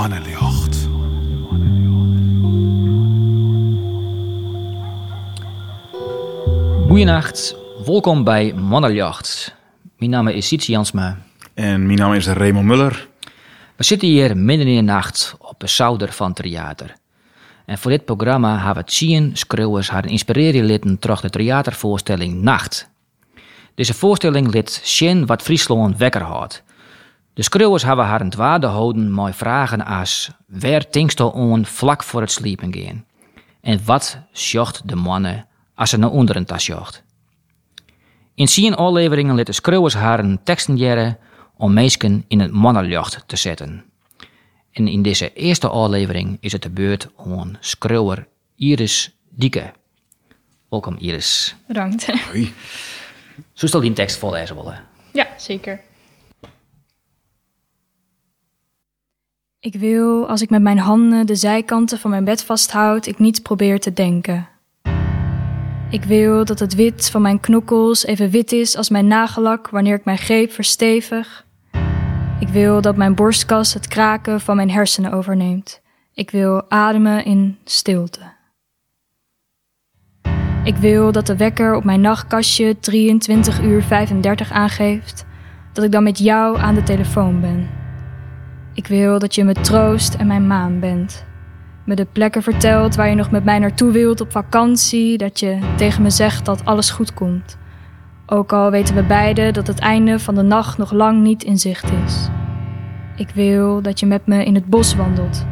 Mannenjocht. Goedenacht, welkom bij Mannenjacht. Mijn naam is Sietse Jansma. En mijn naam is Raymond Muller. We zitten hier midden in de nacht op de zouder van het theater. En voor dit programma hebben we tien schreeuwers haar inspireren litten terug de theatervoorstelling Nacht. Deze voorstelling liet zien wat Friesland wekker houdt. De schreeuwers hebben haar een dwaade houden met vragen als waar tinkst on vlak voor het sliepen gaan? En wat zocht de mannen als ze naar onder een tas jocht? In zien afleveringen liet de schreeuwers haar een teksten jaren om meisken in het mannenjacht te zetten. En in deze eerste aflevering is het de beurt aan schreeuwer Iris Dieke. Welkom Iris. Bedankt. Hoi. Zo stel die een tekst voorlezen willen. Ja, zeker. Ik wil, als ik met mijn handen de zijkanten van mijn bed vasthoud, ik niet probeer te denken. Ik wil dat het wit van mijn knokkels even wit is als mijn nagellak wanneer ik mijn greep verstevig. Ik wil dat mijn borstkas het kraken van mijn hersenen overneemt. Ik wil ademen in stilte. Ik wil dat de wekker op mijn nachtkastje 23 uur 35 aangeeft, dat ik dan met jou aan de telefoon ben. Ik wil dat je me troost en mijn maan bent. Me de plekken vertelt waar je nog met mij naartoe wilt op vakantie, dat je tegen me zegt dat alles goed komt. Ook al weten we beiden dat het einde van de nacht nog lang niet in zicht is. Ik wil dat je met me in het bos wandelt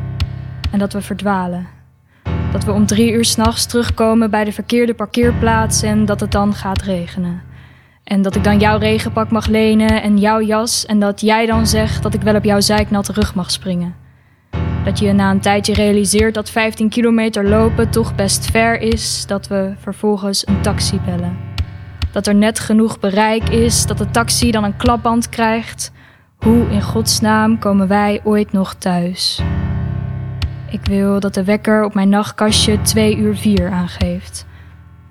en dat we verdwalen. Dat we om drie uur s'nachts terugkomen bij de verkeerde parkeerplaats en dat het dan gaat regenen. En dat ik dan jouw regenpak mag lenen en jouw jas en dat jij dan zegt dat ik wel op jouw zeiknatte rug mag springen. Dat je na een tijdje realiseert dat 15 kilometer lopen toch best ver is, dat we vervolgens een taxi bellen. Dat er net genoeg bereik is, dat de taxi dan een klapband krijgt. Hoe in godsnaam komen wij ooit nog thuis? Ik wil dat de wekker op mijn nachtkastje 2 uur 4 aangeeft.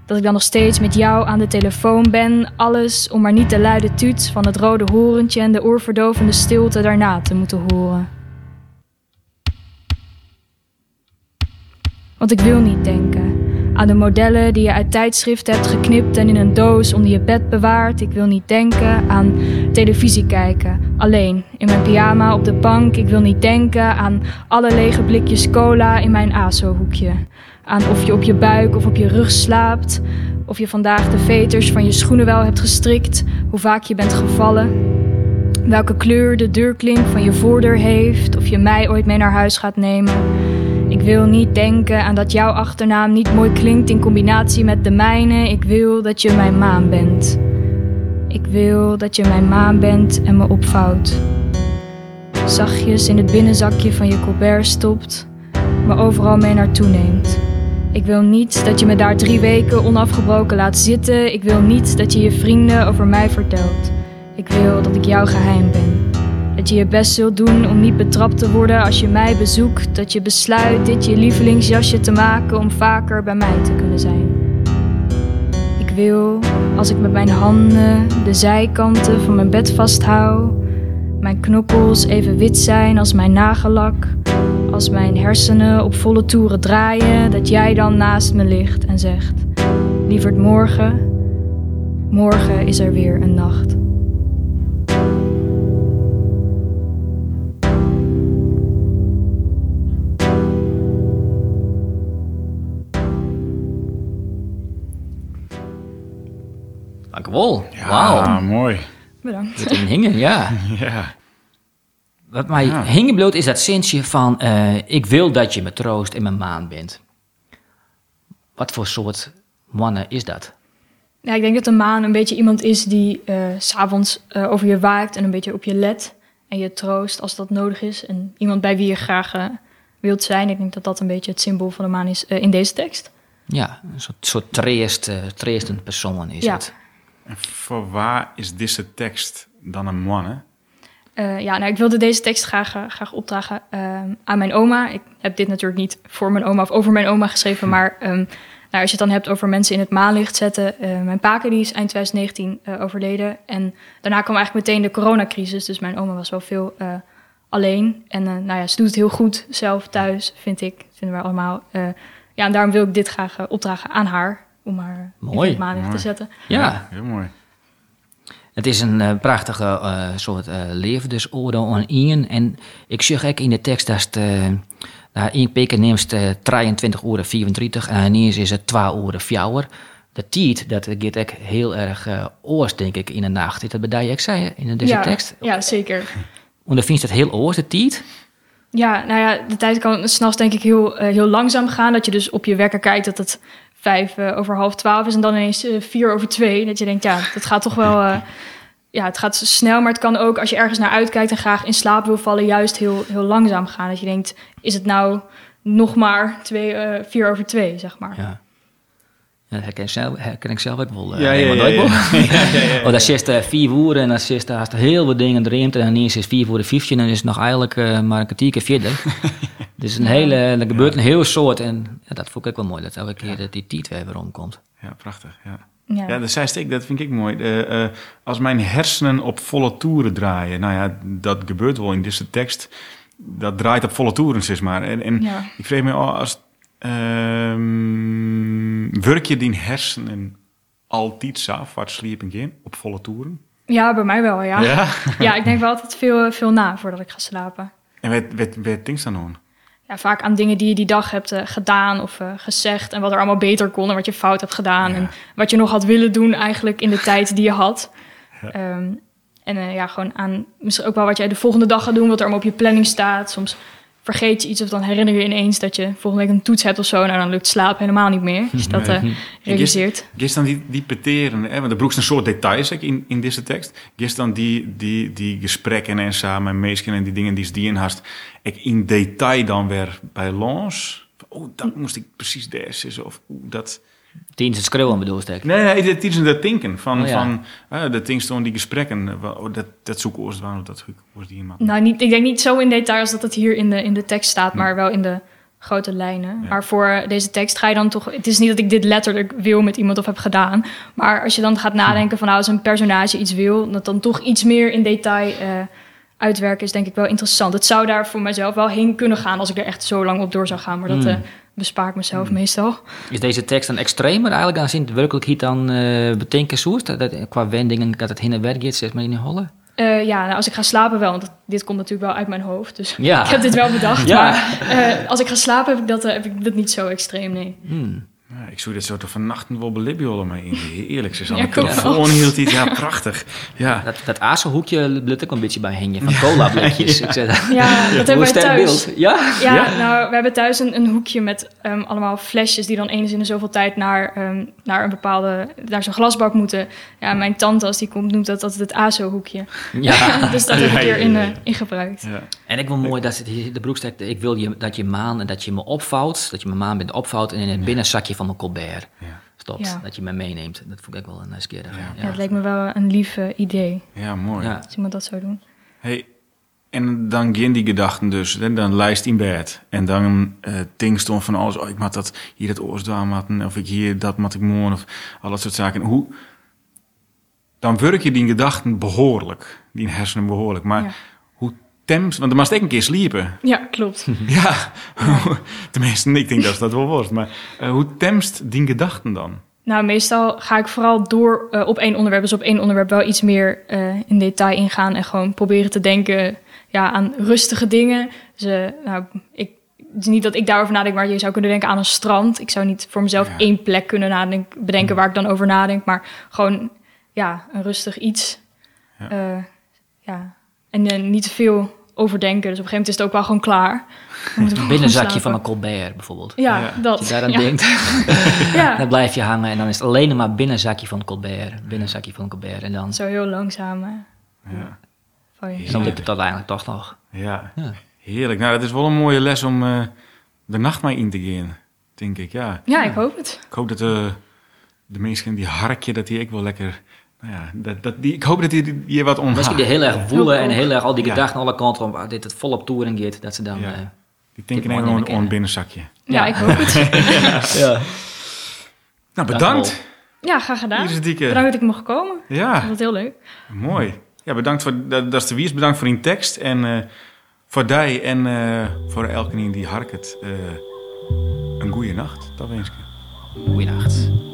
Dat ik dan nog steeds met jou aan de telefoon ben, alles om maar niet de luide tuut van het rode horentje en de oorverdovende stilte daarna te moeten horen. Want ik wil niet denken aan de modellen die je uit tijdschriften hebt geknipt en in een doos onder je bed bewaart. Ik wil niet denken aan televisie kijken, alleen in mijn pyjama op de bank. Ik wil niet denken aan alle lege blikjes cola in mijn ASO-hoekje. Aan of je op je buik of op je rug slaapt. Of je vandaag de veters van je schoenen wel hebt gestrikt. Hoe vaak je bent gevallen. Welke kleur de deurklink van je voordeur heeft. Of je mij ooit mee naar huis gaat nemen. Ik wil niet denken aan dat jouw achternaam niet mooi klinkt in combinatie met de mijne. Ik wil dat je mijn maan bent. Ik wil dat je mijn maan bent en me opvouwt. Zachtjes in het binnenzakje van je colbert stopt, me overal mee naartoe neemt. Ik wil niet dat je me daar drie weken onafgebroken laat zitten. Ik wil niet dat je je vrienden over mij vertelt. Ik wil dat ik jouw geheim ben. Dat je je best zult doen om niet betrapt te worden als je mij bezoekt. Dat je besluit dit je lievelingsjasje te maken om vaker bij mij te kunnen zijn. Ik wil, als ik met mijn handen de zijkanten van mijn bed vasthoud, mijn knokkels even wit zijn als mijn nagellak, als mijn hersenen op volle toeren draaien, dat jij dan naast me ligt en zegt: Lieverd morgen, morgen is er weer een nacht. Dankjewel. Ja, Wauw. mooi. Bedankt. Een hingen, ja. Ja. Wat mij Ja. is dat zinsje van... eh, ik wil dat je me troost en mijn maan bent. Wat voor soort mannen is dat? Ja, ik denk dat de maan een beetje iemand is die eh, s s'avonds eh, over je waakt en een beetje op je let. En je troost als dat nodig is. En iemand bij wie je graag wilt zijn. Ik denk dat dat een beetje het symbool van de maan is in deze tekst. Ja, een soort, soort treest, treestend persoon is Ja. het. En voor waar is deze tekst dan een man? Eh, ja, nou, ik wilde deze tekst graag, eh, graag opdragen eh, aan mijn oma. Ik heb dit natuurlijk niet voor mijn oma of over mijn oma geschreven, maar ehm, nou, als je het dan hebt over mensen in het maanlicht zetten. mijn paken die is eind 2019 eh, overleden en daarna kwam eigenlijk meteen de coronacrisis. Dus mijn oma was wel veel alleen. En nou ja, ze doet het heel goed zelf thuis, vind ik. Vinden we allemaal. Ja, en daarom wil ik dit graag opdragen aan haar. Om haar Mooi. in maandag te zetten. Ja, Heel mooi. het is een eh, prachtige eh, soort uh, levensorde aan Ian. En ik zeg ook in de tekst dat het, nou, één peken neemt eh 23 uur 34 en ineens is het 2 uur 4 De tijd, dat gaat ook heel erg eh oors, denk ik, in de nacht. Is dat bij jou ook zei in deze ja, tekst? Ja, zeker. Want dan vind je het heel oors, de tijd? Ja, nou ja, de tijd kan s'nachts denk ik heel, heel langzaam gaan. Dat je dus op je wekker kijkt dat het eh, over half twaalf is en dan ineens eh, vier over twee. Dat je denkt, ja, dat gaat toch wel... eh, ja, het gaat snel, maar het kan ook als je ergens naar uitkijkt en graag in slaap wil vallen, juist heel, heel langzaam gaan. Dat je denkt, is het nou nog maar twee, vier over twee, zeg maar. Ja. Ja, dat herken, ik zelf, herken ik zelf ook wel. eh, Ja, ja, helemaal ja, ja. Oh, dat zit uh, vier uur en dan zit er haast heel wat dingen erin. En dan is het vier voor de vijfje en dan is het nog eigenlijk eh, maar een kwartiertje verder. dus een hele, er gebeurt een heel soort. En ja, dat vond ik ook wel mooi, dat elke keer dat die tijd weer weer omkomt. Ja, prachtig. Ja. Ja. Ja, dat zei ik, dat vind ik mooi. Eh, eh, als mijn hersenen op volle toeren draaien, nou ja, dat gebeurt wel in deze tekst. Dat draait op volle toeren, zeg maar. En, en Ja. ik vrees me al, als ehm werk je die hersenen altijd zo, wat sliepen in, op volle toeren? Ja, bij mij wel, ja. ja. Ja. ik denk wel altijd veel, veel na voordat ik ga slapen. En wat, wat, wat denk je dan aan? Ja, vaak aan dingen die je die dag hebt eh, gedaan of eh, gezegd. En wat er allemaal beter kon en wat je fout hebt gedaan. Ja. En wat je nog had willen doen eigenlijk in de tijd die je had. Ehm, en eh, ja, gewoon aan misschien ook wel wat jij de volgende dag gaat doen. Wat er allemaal op je planning staat. Soms vergeet je iets of dan herinner je ineens dat je volgende week een toets hebt of zo. Nou, dan lukt slapen helemaal niet meer. Je dat eh, realiseert. Gist dan die, die peteren, hè? want er broekst een soort details in, in deze tekst. Gist dan die, die, die gesprekken en samen en meesken en die dingen die ze die in hast, ik in detail dan weer bij Lons. Oh, dat moest ik precies zitten. Of oeh, dat. Tijdens het schreeuwen bedoel ik. Nee, nee, dat denken van, Oh, ja. van eh, de dingen stonden die gesprekken. eh, Oh, dat, dat zoeken oors waren, dat oors die maken. Nou, niet, ik denk niet zo in detail als dat het hier in de, in de tekst staat, maar wel in de grote lijnen. Ja. Maar voor deze tekst ga je dan toch... Het is niet dat ik dit letterlijk wil met iemand of heb gedaan. Maar als je dan gaat nadenken van nou, als een personage iets wil... dat dan toch iets meer in detail eh, uitwerken is denk ik wel interessant. Het zou daar voor mezelf wel heen kunnen gaan als ik er echt zo lang op door zou gaan. Maar dat Hmm. eh, bespaar ik mezelf meestal. Is deze tekst dan extremer eigenlijk dan in de werkelijkheid dan eh bedenken zoest? Dat, qua wendingen dat het heen en weer gaat, zeg maar in de holle? Eh, ja, nou, als ik ga slapen wel, want dat- dit komt natuurlijk wel uit mijn hoofd. Dus Ja. ik heb dit wel bedacht. Ja. Maar eh, als ik ga slapen heb ik, dat, eh, heb ik dat niet zo extreem, nee. Hmm. Ja, ik zou dit soort van nachten wel belibjolen mee in. Eerlijk, ze Ja, aan ik de telefoon hield iets. Ja, prachtig. Ja. Dat, dat azenhoekje blijft ook een beetje bij hengen van cola blikjes. Ik zeg, Ja, dat hebben wij thuis. beeld. Ja? Ja, Ja? nou, we hebben thuis een, een hoekje met ehm, allemaal flesjes die dan eens in de zoveel tijd naar, ehm, naar een bepaalde, naar zo'n glasbak moeten. Ja, mijn tante als die komt noemt dat altijd het ASO-hoekje. ja. dus dat heb Ja, ik ja, erin ja, eh, ja. in gebruikt. En ik wil mooi dat de broek zegt, ik wil je, dat je maan en dat je me opvouwt, dat je mijn maan bent opvouwt en in het binnenzakje van mijn colbert Ja. stopt. Ja. Dat je me meeneemt. Dat vond ik ook wel een nieuwsgierig. Ja. Ja. Ja. het leek me wel een lief idee ja, mooi. Ja. als iemand dat zou doen. Hey, en dan gaan die gedachten dus, hè, dan lijst in bed. En dan eh stond van alles, oh, ik moet dat hier dat oorsdaan matten, of ik hier dat moet ik morgen, of al dat soort zaken. Hoe, dan werk je die gedachten behoorlijk, die hersenen behoorlijk. Maar Temst, want dan mag ik een keer sliepen. Ja, klopt. ja, tenminste, ik denk dat dat wel wordt. Maar eh, hoe temst die gedachten dan? Nou, meestal ga ik vooral door eh, op één onderwerp. Dus op één onderwerp wel iets meer eh, in detail ingaan. En gewoon proberen te denken ja, aan rustige dingen. Dus, nou, ik, het is niet dat ik daarover nadenk, maar je zou kunnen denken aan een strand. Ik zou niet voor mezelf Ja. één plek kunnen nadenken, bedenken waar ik dan over nadenk. Maar gewoon ja, een rustig iets. Ja. En niet te veel overdenken. Dus op een gegeven moment is het ook wel gewoon klaar. Een binnenzakje van een colbert bijvoorbeeld. Ja, Ja. dat. Als je daaraan ja. denkt, Ja. dan blijf je hangen en dan is het alleen maar binnenzakje van colbert. Binnenzakje van colbert en dan, Zo heel langzaam. Ja. dan lukt het uiteindelijk toch nog. Ja, Ja. heerlijk. Nou, dat is wel een mooie les om eh, de nacht mee in te gaan, denk ik. Ja. Ja, ik hoop het. Ik hoop dat de, de mensen die harkje, dat die ik wel lekker... Nou ja, dat, dat die, ik hoop dat die hier wat omhaalt. Misschien die heel erg woelen en Heel erg al die Ja. gedachten alle kanten op, ah, dit het vol op toeren gaat, dat ze dan... Ja. eh, Ik denk Dit even moet aan ik een binnenzakje. Ja, Ja. ik hoop het. ja. Nou, Dank bedankt. Ja, graag gedaan. Bedankt dat ik mocht komen. Ik Ja, vond het heel leuk. mooi. Ja, bedankt voor, dat, dat is de wies. Bedankt voor die tekst. En eh, voor die en eh, voor elke die harket uh, een goede nacht. Dat wens ik je. Goeienacht. Goeienacht.